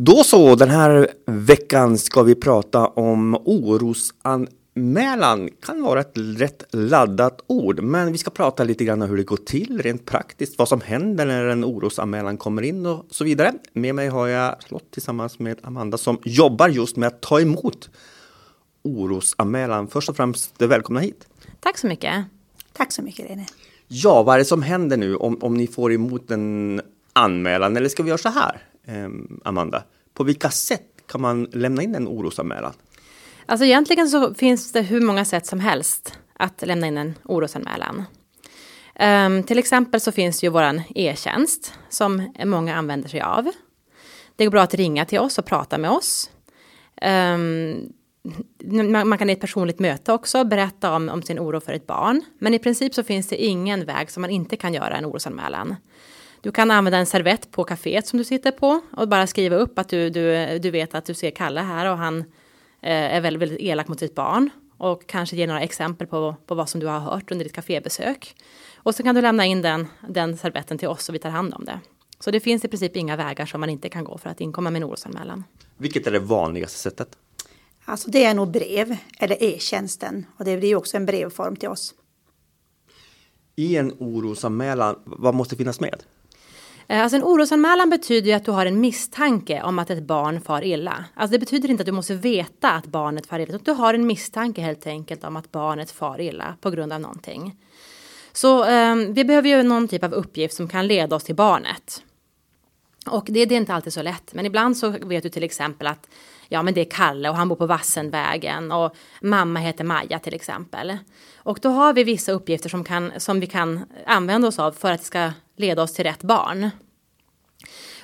Då så, den här veckan ska vi prata om orosanmälan. Kan vara ett rätt laddat ord, men vi ska prata lite grann om hur det går till rent praktiskt, vad som händer när en orosanmälan kommer in och så vidare. Med mig har jag Charlotte tillsammans med Amanda som jobbar just med att ta emot orosanmälan. Först och främst välkomna hit. Tack så mycket. Tack så mycket Rene. Ja, vad är det som händer nu om, om ni får emot en anmälan? Eller ska vi göra så här, Ehm, Amanda? På vilka sätt kan man lämna in en orosanmälan? Alltså egentligen så finns det hur många sätt som helst att lämna in en orosanmälan. Um, till exempel så finns ju våran e-tjänst som många använder sig av. Det går bra att ringa till oss och prata med oss. Um, man kan i ett personligt möte också berätta om, om sin oro för ett barn. Men i princip så finns det ingen väg som man inte kan göra en orosanmälan. Du kan använda en servett på kaféet som du sitter på och bara skriva upp att du, du, du vet att du ser Kalle här och han eh, är väldigt, väldigt elak mot ditt barn. Och kanske ge några exempel på, på vad som du har hört under ditt kafébesök. Och så kan du lämna in den, den servetten till oss och vi tar hand om det. Så det finns i princip inga vägar som man inte kan gå för att inkomma med en orosanmälan. Vilket är det vanligaste sättet? Alltså det är nog brev eller e-tjänsten och det blir också en brevform till oss. I en orosanmälan, vad måste finnas med? Eh, alltså en orosanmälan betyder ju att du har en misstanke om att ett barn far illa. Alltså det betyder inte att du måste veta att barnet far illa, utan du har en misstanke helt enkelt om att barnet far illa på grund av någonting. Så eh, vi behöver ju någon typ av uppgift som kan leda oss till barnet. Och det, det är inte alltid så lätt, men ibland så vet du till exempel att ja men det är Kalle och han bor på Vassenvägen och mamma heter Maja till exempel. Och då har vi vissa uppgifter som, kan, som vi kan använda oss av för att det ska leda oss till rätt barn.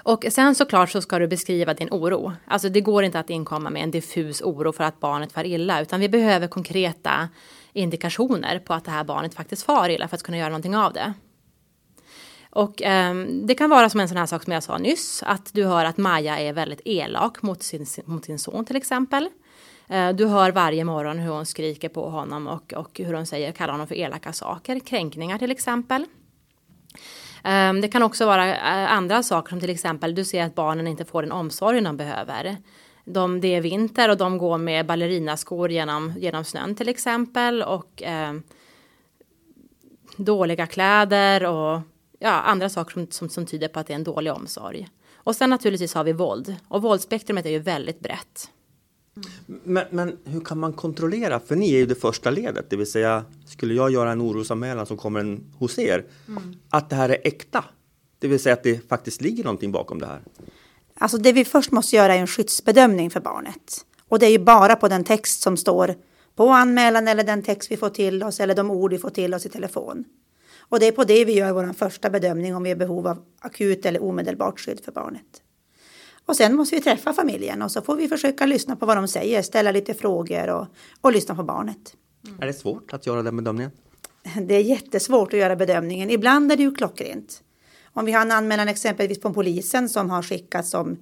Och sen såklart så ska du beskriva din oro. Alltså det går inte att inkomma med en diffus oro för att barnet far illa, utan vi behöver konkreta indikationer på att det här barnet faktiskt far illa för att kunna göra någonting av det. Och eh, det kan vara som en sån här sak som jag sa nyss, att du hör att Maja är väldigt elak mot sin, mot sin son till exempel. Eh, du hör varje morgon hur hon skriker på honom och, och hur hon säger, kallar honom för elaka saker, kränkningar till exempel. Ehm, det kan också vara eh, andra saker som till exempel du ser att barnen inte får den omsorgen de behöver. De, det är vinter och de går med ballerinaskor genom, genom snön till exempel och eh, dåliga kläder och ja, andra saker som, som, som tyder på att det är en dålig omsorg. Och sen naturligtvis har vi våld. Och våldsspektrumet är ju väldigt brett. Men, men, hur kan man kontrollera? För ni är ju det första ledet, det vill säga skulle jag göra en orosanmälan som kommer en hos er, mm. att det här är äkta. Det vill säga att det faktiskt ligger någonting bakom det här. Alltså det vi först måste göra är en skyddsbedömning för barnet. Och det är ju bara på den text som står på anmälan eller den text vi får till oss eller de ord vi får till oss i telefon. Och det är på det vi gör vår första bedömning om vi är i behov av akut eller omedelbart skydd för barnet. Och sen måste vi träffa familjen och så får vi försöka lyssna på vad de säger, ställa lite frågor och, och lyssna på barnet. Mm. Är det svårt att göra den bedömningen? Det är jättesvårt att göra bedömningen. Ibland är det ju klockrent. Om vi har en anmälan exempelvis på polisen som har skickats som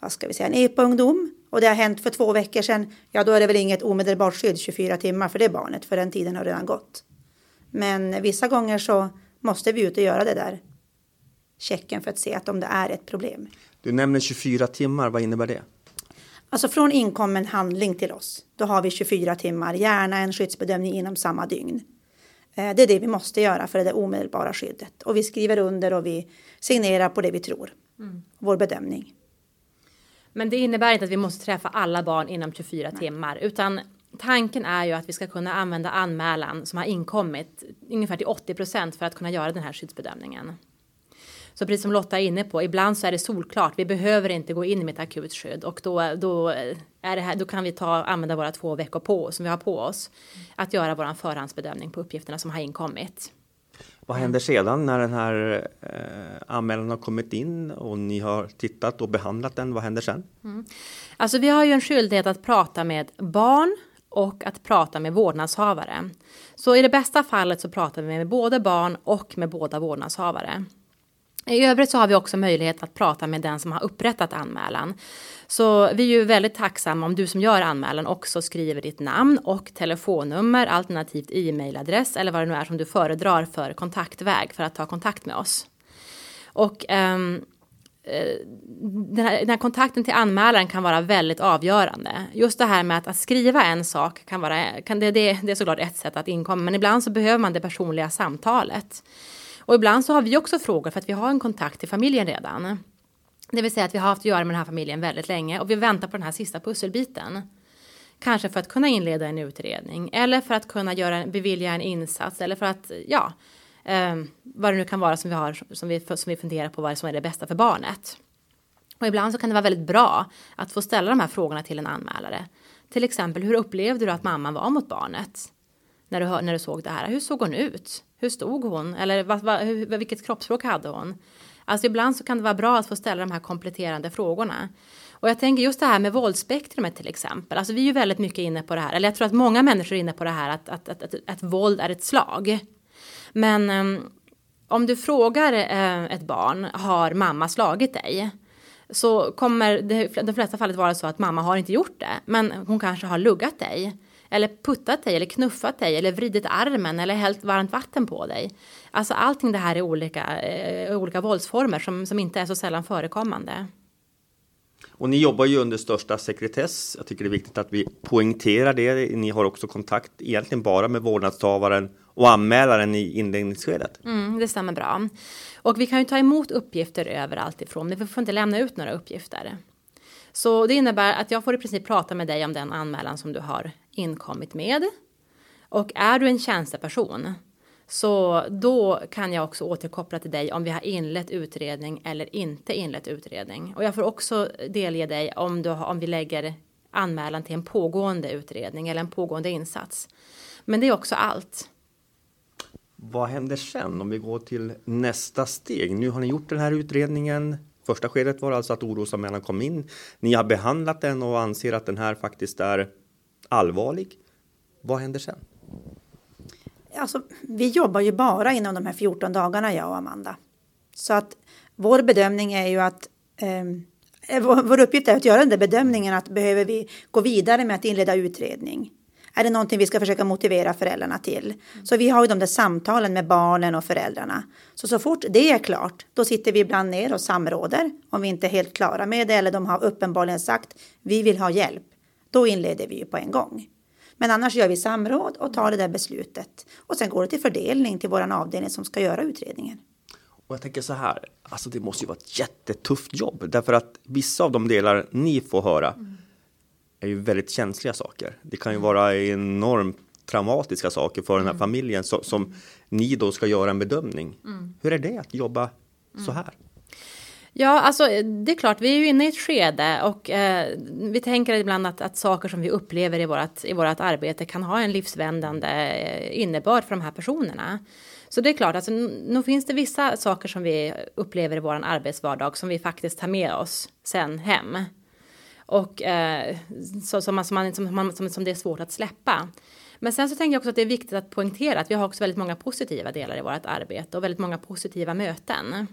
vad ska vi säga, en EPA-ungdom och det har hänt för två veckor sedan, ja då är det väl inget omedelbart skydd 24 timmar för det barnet, för den tiden har redan gått. Men vissa gånger så måste vi ut och göra det där checken för att se att om det är ett problem. Du nämner 24 timmar, vad innebär det? Alltså från inkommen handling till oss, då har vi 24 timmar, gärna en skyddsbedömning inom samma dygn. Eh, det är det vi måste göra för det omedelbara skyddet. Och vi skriver under och vi signerar på det vi tror. Mm. Vår bedömning. Men det innebär inte att vi måste träffa alla barn inom 24 Nej. timmar, utan tanken är ju att vi ska kunna använda anmälan som har inkommit ungefär till 80 procent för att kunna göra den här skyddsbedömningen. Så precis som Lotta är inne på, ibland så är det solklart. Vi behöver inte gå in med ett akut skydd och då, då, är det här, då kan vi ta, använda våra två veckor på som vi har på oss att göra vår förhandsbedömning på uppgifterna som har inkommit. Vad händer sedan när den här eh, anmälan har kommit in och ni har tittat och behandlat den? Vad händer sen? Mm. Alltså vi har ju en skyldighet att prata med barn och att prata med vårdnadshavare. Så i det bästa fallet så pratar vi med både barn och med båda vårdnadshavare. I övrigt så har vi också möjlighet att prata med den som har upprättat anmälan. Så vi är ju väldigt tacksamma om du som gör anmälan också skriver ditt namn och telefonnummer alternativt e-mailadress eller vad det nu är som du föredrar för kontaktväg för att ta kontakt med oss. Och um, den här, den här, kontakten till anmälaren kan vara väldigt avgörande. Just det här med att, att skriva en sak kan vara, kan det, det, det är såklart ett sätt att inkomma, men ibland så behöver man det personliga samtalet. Och ibland så har vi också frågor för att vi har en kontakt till familjen redan. Det vill säga att vi har haft att göra med den här familjen väldigt länge och vi väntar på den här sista pusselbiten. Kanske för att kunna inleda en utredning eller för att kunna göra, bevilja en insats eller för att, ja, eh, vad det nu kan vara som vi, har, som, vi, som vi funderar på vad som är det bästa för barnet. Och ibland så kan det vara väldigt bra att få ställa de här frågorna till en anmälare. Till exempel, hur upplevde du att mamman var mot barnet? När du, när du såg det här, hur såg hon ut? Hur stod hon? Eller vad, vad, hur, vilket kroppsspråk hade hon? Alltså ibland så kan det vara bra att få ställa de här kompletterande frågorna. Och jag tänker just det här med våldsspektrumet till exempel. Alltså vi är ju väldigt mycket inne på det här, eller jag tror att många människor är inne på det här att, att, att, att, att våld är ett slag. Men um, om du frågar uh, ett barn, har mamma slagit dig? Så kommer det i de flesta fallet vara så att mamma har inte gjort det, men hon kanske har luggat dig eller puttat dig eller knuffat dig eller vridit armen eller hällt varmt vatten på dig. Alltså allting det här är olika, eh, olika våldsformer som, som inte är så sällan förekommande. Och ni jobbar ju under största sekretess. Jag tycker det är viktigt att vi poängterar det. Ni har också kontakt egentligen bara med vårdnadshavaren och anmälaren i inledningsskedet. Mm, det stämmer bra. Och vi kan ju ta emot uppgifter överallt ifrån, men vi får inte lämna ut några uppgifter. Så det innebär att jag får i princip prata med dig om den anmälan som du har inkommit med. Och är du en tjänsteperson så då kan jag också återkoppla till dig om vi har inlett utredning eller inte inlett utredning. Och jag får också delge dig om, du har, om vi lägger anmälan till en pågående utredning eller en pågående insats. Men det är också allt. Vad händer sen om vi går till nästa steg? Nu har ni gjort den här utredningen. Första skedet var alltså att orosanmälan kom in. Ni har behandlat den och anser att den här faktiskt är allvarlig. Vad händer sen? Alltså, vi jobbar ju bara inom de här 14 dagarna, jag och Amanda. Så att vår bedömning är ju att ehm, eh, vår uppgift är att göra den där bedömningen att behöver vi gå vidare med att inleda utredning? Är det någonting vi ska försöka motivera föräldrarna till? Så vi har ju de där samtalen med barnen och föräldrarna. Så så fort det är klart, då sitter vi ibland ner och samråder om vi inte är helt klara med det eller de har uppenbarligen sagt vi vill ha hjälp. Då inleder vi ju på en gång. Men annars gör vi samråd och tar det där beslutet. Och sen går det till fördelning till våran avdelning som ska göra utredningen. Och jag tänker så här, alltså det måste ju vara ett jättetufft jobb därför att vissa av de delar ni får höra mm. är ju väldigt känsliga saker. Det kan ju vara enormt traumatiska saker för mm. den här mm. familjen som ni då ska göra en bedömning. Mm. Hur är det att jobba så mm. här? Ja, alltså eh, det är klart, vi är ju inne i ett skede och eh, vi tänker ibland att, att saker som vi upplever i vårt, i vårat arbete kan ha en livsvändande eh, innebörd för de här personerna. Så det är klart, alltså, nu finns det vissa saker som vi upplever i vår arbetsvardag som vi faktiskt tar med oss sen hem. Och eh, så, som, man, som, man, som, som, som det är svårt att släppa. Men sen så tänker jag också att det är viktigt att poängtera att vi har också väldigt många positiva delar i vårt arbete och väldigt många positiva möten.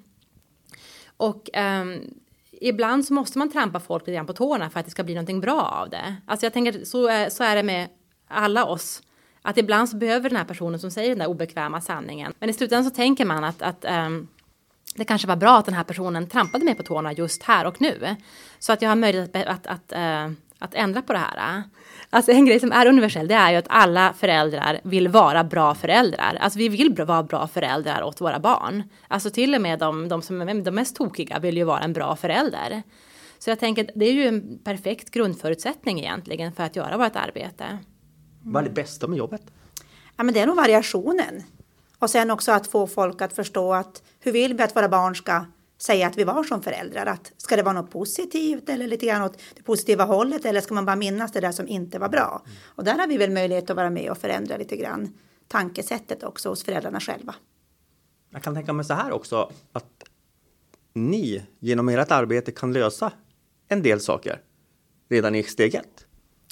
Och um, ibland så måste man trampa folk lite grann på tårna för att det ska bli någonting bra av det. Alltså jag tänker så är, så är det med alla oss. Att ibland så behöver den här personen som säger den där obekväma sanningen. Men i slutändan så tänker man att, att um, det kanske var bra att den här personen trampade mig på tårna just här och nu. Så att jag har möjlighet att, att, att, uh, att ändra på det här. Alltså en grej som är universell det är ju att alla föräldrar vill vara bra föräldrar. Alltså vi vill vara bra föräldrar åt våra barn. Alltså till och med de, de som är de mest tokiga vill ju vara en bra förälder. Så jag tänker att det är ju en perfekt grundförutsättning egentligen för att göra vårt arbete. Mm. Vad är det bästa med jobbet? Ja, men det är nog variationen. Och sen också att få folk att förstå att hur vill vi att våra barn ska säga att vi var som föräldrar. Att ska det vara något positivt eller lite grann åt det positiva hållet eller ska man bara minnas det där som inte var bra? Och där har vi väl möjlighet att vara med och förändra lite grann tankesättet också hos föräldrarna själva. Jag kan tänka mig så här också att ni genom ert arbete kan lösa en del saker redan i steg ett.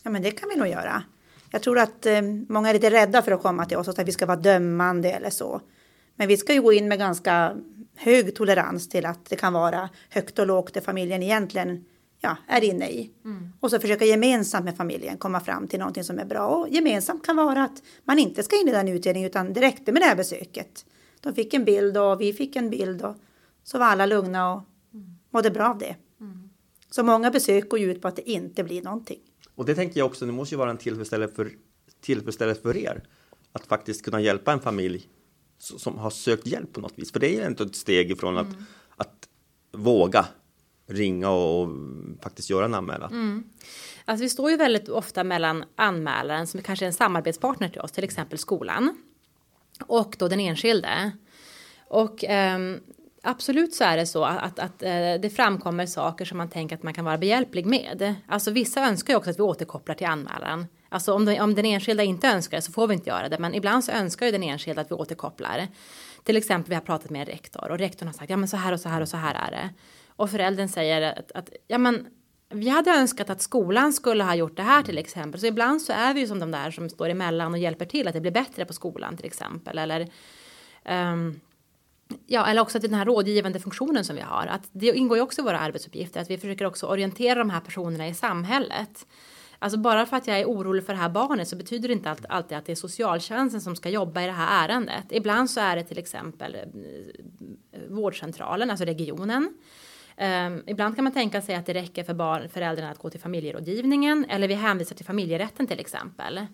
Ja, men det kan vi nog göra. Jag tror att eh, många är lite rädda för att komma till oss och att vi ska vara dömande eller så. Men vi ska ju gå in med ganska hög tolerans till att det kan vara högt och lågt det familjen egentligen ja, är inne i. Mm. Och så försöka gemensamt med familjen komma fram till någonting som är bra. Och gemensamt kan vara att man inte ska inleda en utredning utan det räckte med det här besöket. De fick en bild och vi fick en bild och så var alla lugna och mådde bra av det. Mm. Så många besök går ju ut på att det inte blir någonting. Och det tänker jag också, det måste ju vara en tillfredsställelse för, tillfredsställelse för er att faktiskt kunna hjälpa en familj som har sökt hjälp på något vis. För det är ju inte ett steg ifrån att, mm. att våga ringa och, och, faktiskt göra en anmälan. Mm. Alltså vi står ju väldigt ofta mellan anmälaren som kanske är en samarbetspartner till oss, till exempel skolan. Och då den enskilde. Och um, absolut så är det så att, att, att, eh, det framkommer saker som man tänker att man kan vara behjälplig med. Alltså vissa önskar ju också att vi återkopplar till anmälan. Alltså om, det, om den enskilda inte önskar det så får vi inte göra det. Men ibland så önskar ju den enskilda att vi återkopplar. Till exempel vi har pratat med en rektor och rektorn har sagt ja men så här och så här och så här är det. Och föräldern säger att, att ja men vi hade önskat att skolan skulle ha gjort det här till exempel. Så ibland så är vi ju som de där som står emellan och hjälper till att det blir bättre på skolan till exempel. Eller, um, ja, eller också till den här rådgivande funktionen som vi har. Att det ingår ju också i våra arbetsuppgifter att vi försöker också orientera de här personerna i samhället. Alltså bara för att jag är orolig för det här barnet så betyder det inte alltid att det är socialtjänsten som ska jobba i det här ärendet. Ibland så är det till exempel eh, vårdcentralen, alltså regionen. Um, ibland kan man tänka sig att det räcker för barn, föräldrarna att gå till familjerådgivningen eller vi hänvisar till familjerätten till exempel.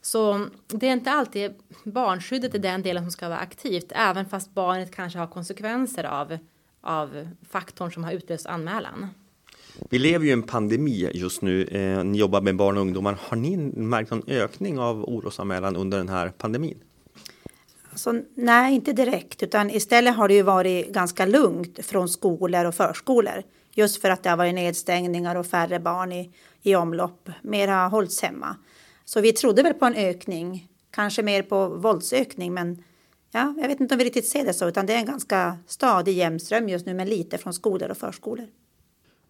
Så det är inte alltid barnskyddet i den delen som ska vara aktivt, även fast barnet kanske har konsekvenser av, av faktorn som har utlöst anmälan. Vi lever ju i en pandemi just nu. Eh, ni jobbar med barn och ungdomar. Har ni märkt någon ökning av orosanmälan under den här pandemin? Alltså, nej, inte direkt, utan istället har det ju varit ganska lugnt från skolor och förskolor. Just för att det har varit nedstängningar och färre barn i, i omlopp. Mer har hållits hemma. Så vi trodde väl på en ökning, kanske mer på våldsökning, men ja, jag vet inte om vi riktigt ser det så, utan det är en ganska stadig jämnström just nu, men lite från skolor och förskolor.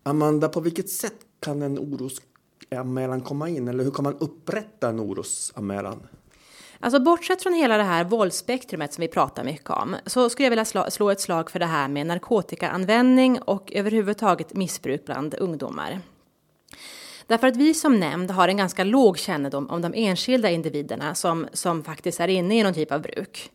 Amanda, på vilket sätt kan en orosanmälan komma in? Eller hur kan man upprätta en orosanmälan? Alltså bortsett från hela det här våldsspektrumet som vi pratar mycket om så skulle jag vilja slå ett slag för det här med narkotikaanvändning och överhuvudtaget missbruk bland ungdomar. Därför att vi som nämnd har en ganska låg kännedom om de enskilda individerna som, som faktiskt är inne i någon typ av bruk.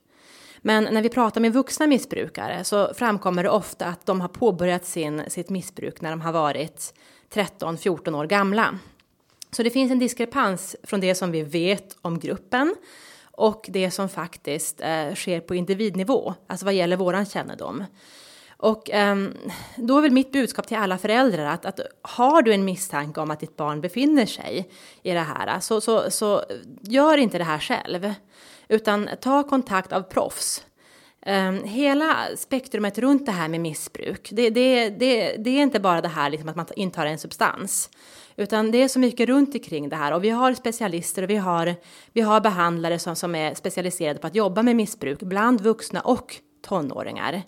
Men när vi pratar med vuxna missbrukare så framkommer det ofta att de har påbörjat sin, sitt missbruk när de har varit 13-14 år gamla. Så det finns en diskrepans från det som vi vet om gruppen och det som faktiskt eh, sker på individnivå, alltså vad gäller våran kännedom. Och um, då är väl mitt budskap till alla föräldrar att, att har du en misstanke om att ditt barn befinner sig i det här, så, så, så gör inte det här själv, utan ta kontakt av proffs. Um, hela spektrumet runt det här med missbruk, det, det, det, det är inte bara det här liksom att man intar en substans, utan det är så mycket runt omkring det här och vi har specialister och vi har, vi har behandlare som, som är specialiserade på att jobba med missbruk bland vuxna och tonåringar.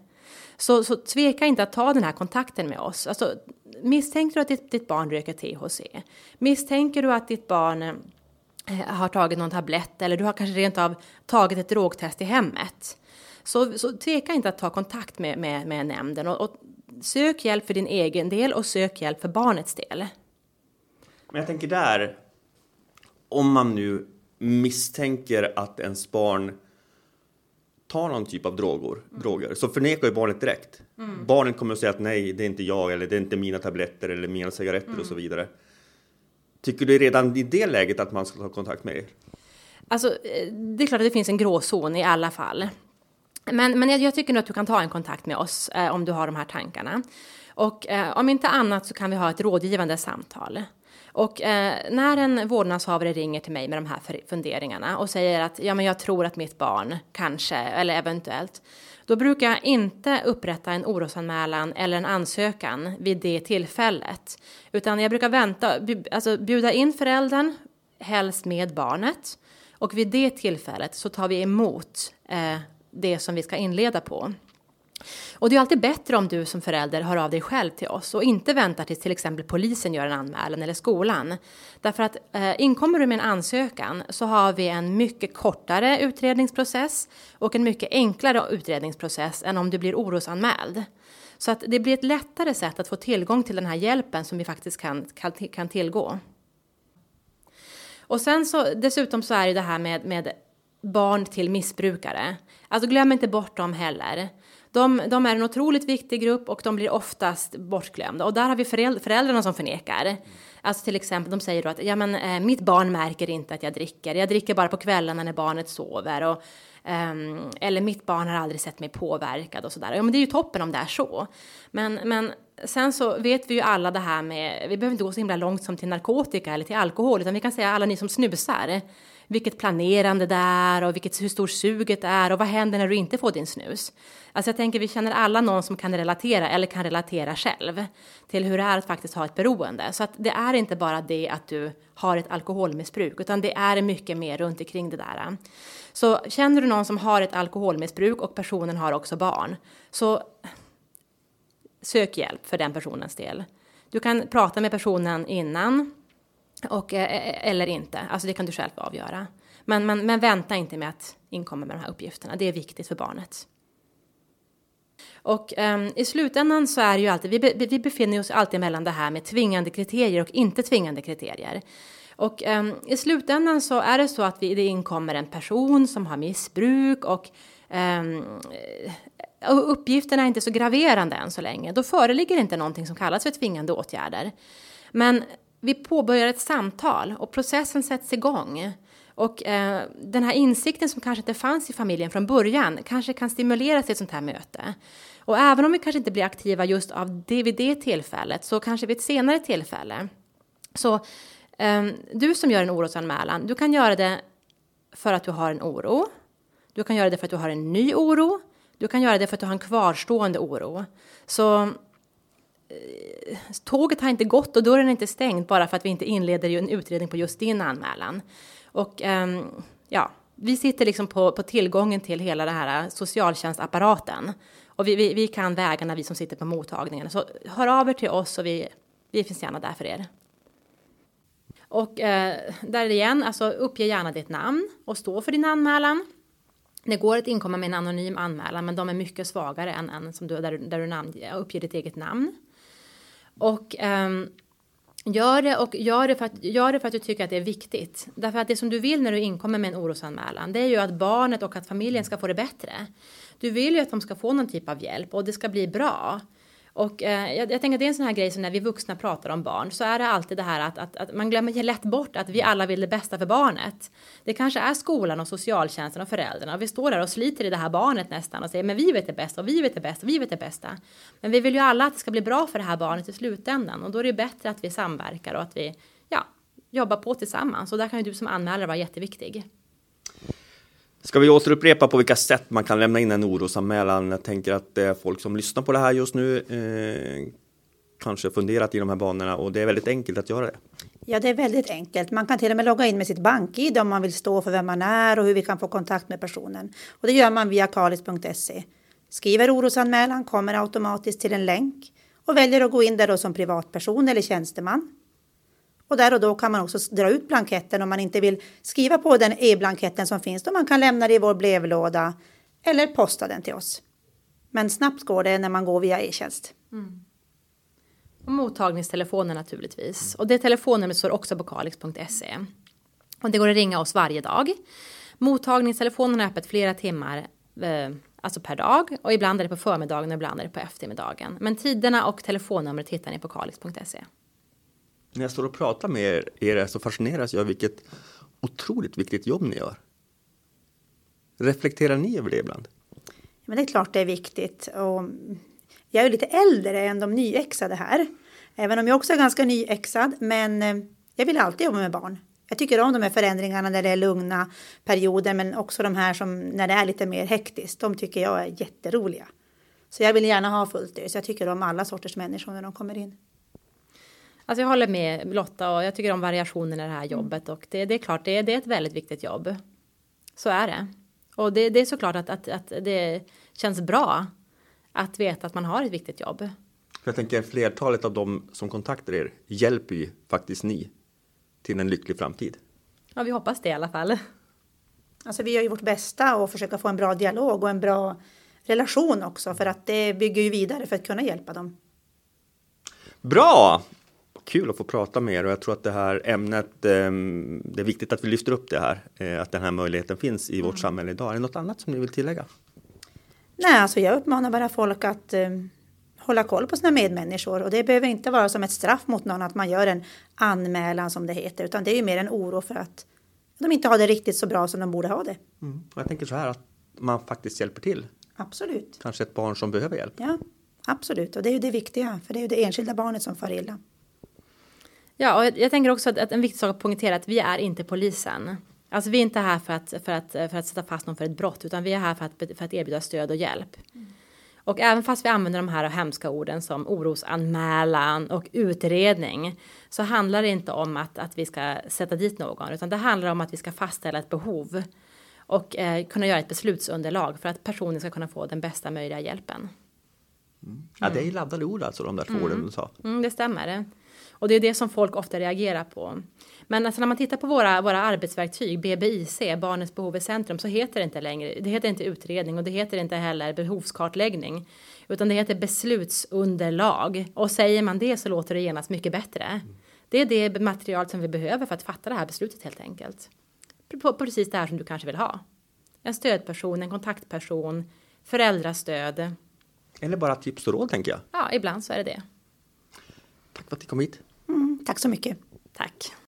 Så, så tveka inte att ta den här kontakten med oss. Alltså, misstänker du att ditt, ditt barn röker THC? Misstänker du att ditt barn eh, har tagit någon tablett eller du har kanske rent av tagit ett drogtest i hemmet? Så, så tveka inte att ta kontakt med, med, med nämnden och, och sök hjälp för din egen del och sök hjälp för barnets del. Men jag tänker där, om man nu misstänker att ens barn tar någon typ av droger, mm. droger så förnekar ju barnet direkt. Mm. Barnet kommer att säga att nej, det är inte jag eller det är inte mina tabletter eller mina cigaretter mm. och så vidare. Tycker du redan i det läget att man ska ta kontakt med er? Alltså, eh, det är klart att det finns en gråzon i alla fall. Men, men jag, jag tycker nog att du kan ta en kontakt med oss eh, om du har de här tankarna. Och eh, om inte annat så kan vi ha ett rådgivande samtal. Och eh, när en vårdnadshavare ringer till mig med de här funderingarna och säger att ja, men jag tror att mitt barn kanske eller eventuellt, då brukar jag inte upprätta en orosanmälan eller en ansökan vid det tillfället, utan jag brukar vänta, alltså bjuda in föräldern, helst med barnet, och vid det tillfället så tar vi emot eh, det som vi ska inleda på. Och det är alltid bättre om du som förälder hör av dig själv till oss och inte väntar tills till exempel polisen gör en anmälan eller skolan. Därför att eh, inkommer du med en ansökan så har vi en mycket kortare utredningsprocess och en mycket enklare utredningsprocess än om du blir orosanmäld. Så att det blir ett lättare sätt att få tillgång till den här hjälpen som vi faktiskt kan, kan, kan tillgå. Och sen så dessutom så är det det här med, med barn till missbrukare. Alltså glöm inte bort dem heller. De, de, är en otroligt viktig grupp och de blir oftast bortglömda. Och där har vi föräldrarna som förnekar. Alltså till exempel, de säger då att ja, men, eh, mitt barn märker inte att jag dricker. Jag dricker bara på kvällarna när barnet sover. Och, Um, eller mitt barn har aldrig sett mig påverkad och sådär. Ja, men det är ju toppen om det är så. Men, men sen så vet vi ju alla det här med, vi behöver inte gå så himla långt som till narkotika eller till alkohol, utan vi kan säga alla ni som snusar vilket planerande det är och vilket, hur stort suget är och vad händer när du inte får din snus. Alltså jag tänker vi känner alla någon som kan relatera eller kan relatera själv till hur det är att faktiskt ha ett beroende. Så att det är inte bara det att du har ett alkoholmissbruk utan det är mycket mer runt omkring det där. Så känner du någon som har ett alkoholmissbruk och personen har också barn så sök hjälp för den personens del. Du kan prata med personen innan och, eh, eh, eller inte. Alltså det kan du själv avgöra. Men, men, men vänta inte med att inkomma med de här uppgifterna. Det är viktigt för barnet. Och um, i slutändan så är det ju alltid, vi, be, vi befinner oss alltid mellan det här med tvingande kriterier och inte tvingande kriterier. Och um, i slutändan så är det så att vi, det inkommer en person som har missbruk och um, uppgifterna är inte så graverande än så länge. Då föreligger inte någonting som kallas för tvingande åtgärder. Men vi påbörjar ett samtal och processen sätts igång. Och eh, den här insikten som kanske inte fanns i familjen från början kanske kan stimuleras i ett sånt här möte. Och även om vi kanske inte blir aktiva just av det vid det tillfället så kanske vid ett senare tillfälle. Så eh, du som gör en orosanmälan, du kan göra det för att du har en oro. Du kan göra det för att du har en ny oro. Du kan göra det för att du har en kvarstående oro. Så eh, tåget har inte gått och dörren är inte stängd bara för att vi inte inleder en utredning på just din anmälan. Och ehm, ja, vi sitter liksom på, på tillgången till hela det här socialtjänstapparaten. Och vi, vi, vi, kan vägarna, vi som sitter på mottagningen. Så hör av er till oss och vi, vi finns gärna där för er. Och eh, där igen, alltså uppge gärna ditt namn och stå för din anmälan. Det går att inkomma med en anonym anmälan, men de är mycket svagare än en som du, där, där du namn, uppger ditt eget namn. Och um, gör, det och gör, det för att, gör det för att du tycker att det är viktigt. Därför att det som du vill när du inkommer med en orosanmälan det är ju att barnet och att familjen ska få det bättre. Du vill ju att de ska få någon typ av hjälp och det ska bli bra. Och eh, jag, jag, tänker att det är en sån här grej som när vi vuxna pratar om barn så är det alltid det här att, att, att man glömmer lätt bort att vi alla vill det bästa för barnet. Det kanske är skolan och socialtjänsten och föräldrarna och vi står där och sliter i det här barnet nästan och säger men vi vet det bästa och vi vet det bästa och vi vet det bästa. Men vi vill ju alla att det ska bli bra för det här barnet i slutändan och då är det bättre att vi samverkar och att vi ja, jobbar på tillsammans och där kan ju du som anmälare vara jätteviktig. Ska vi återupprepa på vilka sätt man kan lämna in en orosanmälan? Jag tänker att det är folk som lyssnar på det här just nu eh, kanske funderat i de här banorna och det är väldigt enkelt att göra det. Ja, det är väldigt enkelt. Man kan till och med logga in med sitt bank-id om man vill stå för vem man är och hur vi kan få kontakt med personen. Och det gör man via kalis.se. Skriver orosanmälan, kommer automatiskt till en länk och väljer att gå in där då som privatperson eller tjänsteman. Och där och då kan man också dra ut blanketten om man inte vill skriva på den e-blanketten som finns. Då man kan lämna det i vår brevlåda eller posta den till oss. Men snabbt går det när man går via e-tjänst. Mm. Och mottagningstelefonen naturligtvis. Och det telefonnumret står också på kalix.se. Och det går att ringa oss varje dag. Mottagningstelefonen är öppet flera timmar eh, alltså per dag och ibland är det på förmiddagen och ibland är det på eftermiddagen. Men tiderna och telefonnumret hittar ni på kalix.se när jag står och pratar med er, så fascineras jag vilket otroligt viktigt jobb ni gör. Reflekterar ni över det ibland? Men det är klart det är viktigt. Och jag är lite äldre än de nyexade här. Även om jag också är ganska nyexad. Men eh, jag vill alltid jobba med barn. Jag tycker om de här förändringarna när det är lugna perioder. Men också de här som när det är lite mer hektiskt. De tycker jag är jätteroliga. Så jag vill gärna ha fullt ös. Jag tycker om alla sorters människor när de kommer in. Alltså jag håller med Lotta och jag tycker om variationen i det här jobbet och det, det är klart, det, det, är ett väldigt viktigt jobb. Så är det. Och det, det är såklart att, att, att det känns bra att veta att man har ett viktigt jobb. Jag tänker flertalet av dem som kontaktar er hjälper ju faktiskt ni till en lycklig framtid. Ja, vi hoppas det i alla fall. Alltså vi gör ju vårt bästa och försöka få en bra dialog och en bra relation också för att det bygger ju vidare för att kunna hjälpa dem. Bra! Kul att få prata med er och jag tror att det här ämnet, ehm, det är viktigt att vi lyfter upp det här, eh, att den här möjligheten finns i vårt mm. samhälle idag. Är det något annat som ni vill tillägga? Nej, alltså jag uppmanar bara folk att eh, hålla koll på sina medmänniskor och det behöver inte vara som ett straff mot någon att man gör en anmälan som det heter, utan det är ju mer en oro för att de inte har det riktigt så bra som de borde ha det. Mm. Jag tänker så här att man faktiskt hjälper till. Absolut. Kanske ett barn som behöver hjälp. Ja, absolut. Och det är ju det viktiga, för det är ju det enskilda barnet som far illa. Ja, och jag, jag tänker också att, att en viktig sak att poängtera att vi är inte polisen. Alltså vi är inte här för att, för att, för att sätta fast någon för ett brott, utan vi är här för att, för att erbjuda stöd och hjälp. Och även fast vi använder de här hemska orden som orosanmälan och utredning så handlar det inte om att, att vi ska sätta dit någon utan det handlar om att vi ska fastställa ett behov och eh, kunna göra ett beslutsunderlag för att personen ska kunna få den bästa möjliga hjälpen. Ja, det är laddade ord alltså, de där två orden du sa. Mm, det stämmer. Och det är det som folk ofta reagerar på. Men alltså när man tittar på våra, våra arbetsverktyg, BBIC, Barnets behov i centrum, så heter det inte längre, det heter inte utredning och det heter inte heller behovskartläggning. Utan det heter beslutsunderlag. Och säger man det så låter det genast mycket bättre. Det är det material som vi behöver för att fatta det här beslutet helt enkelt. På, på precis det här som du kanske vill ha. En stödperson, en kontaktperson, föräldrastöd. Eller bara tips och råd tänker jag. Ja, ibland så är det det. Tack för att ni kom hit. Tack så mycket. Tack.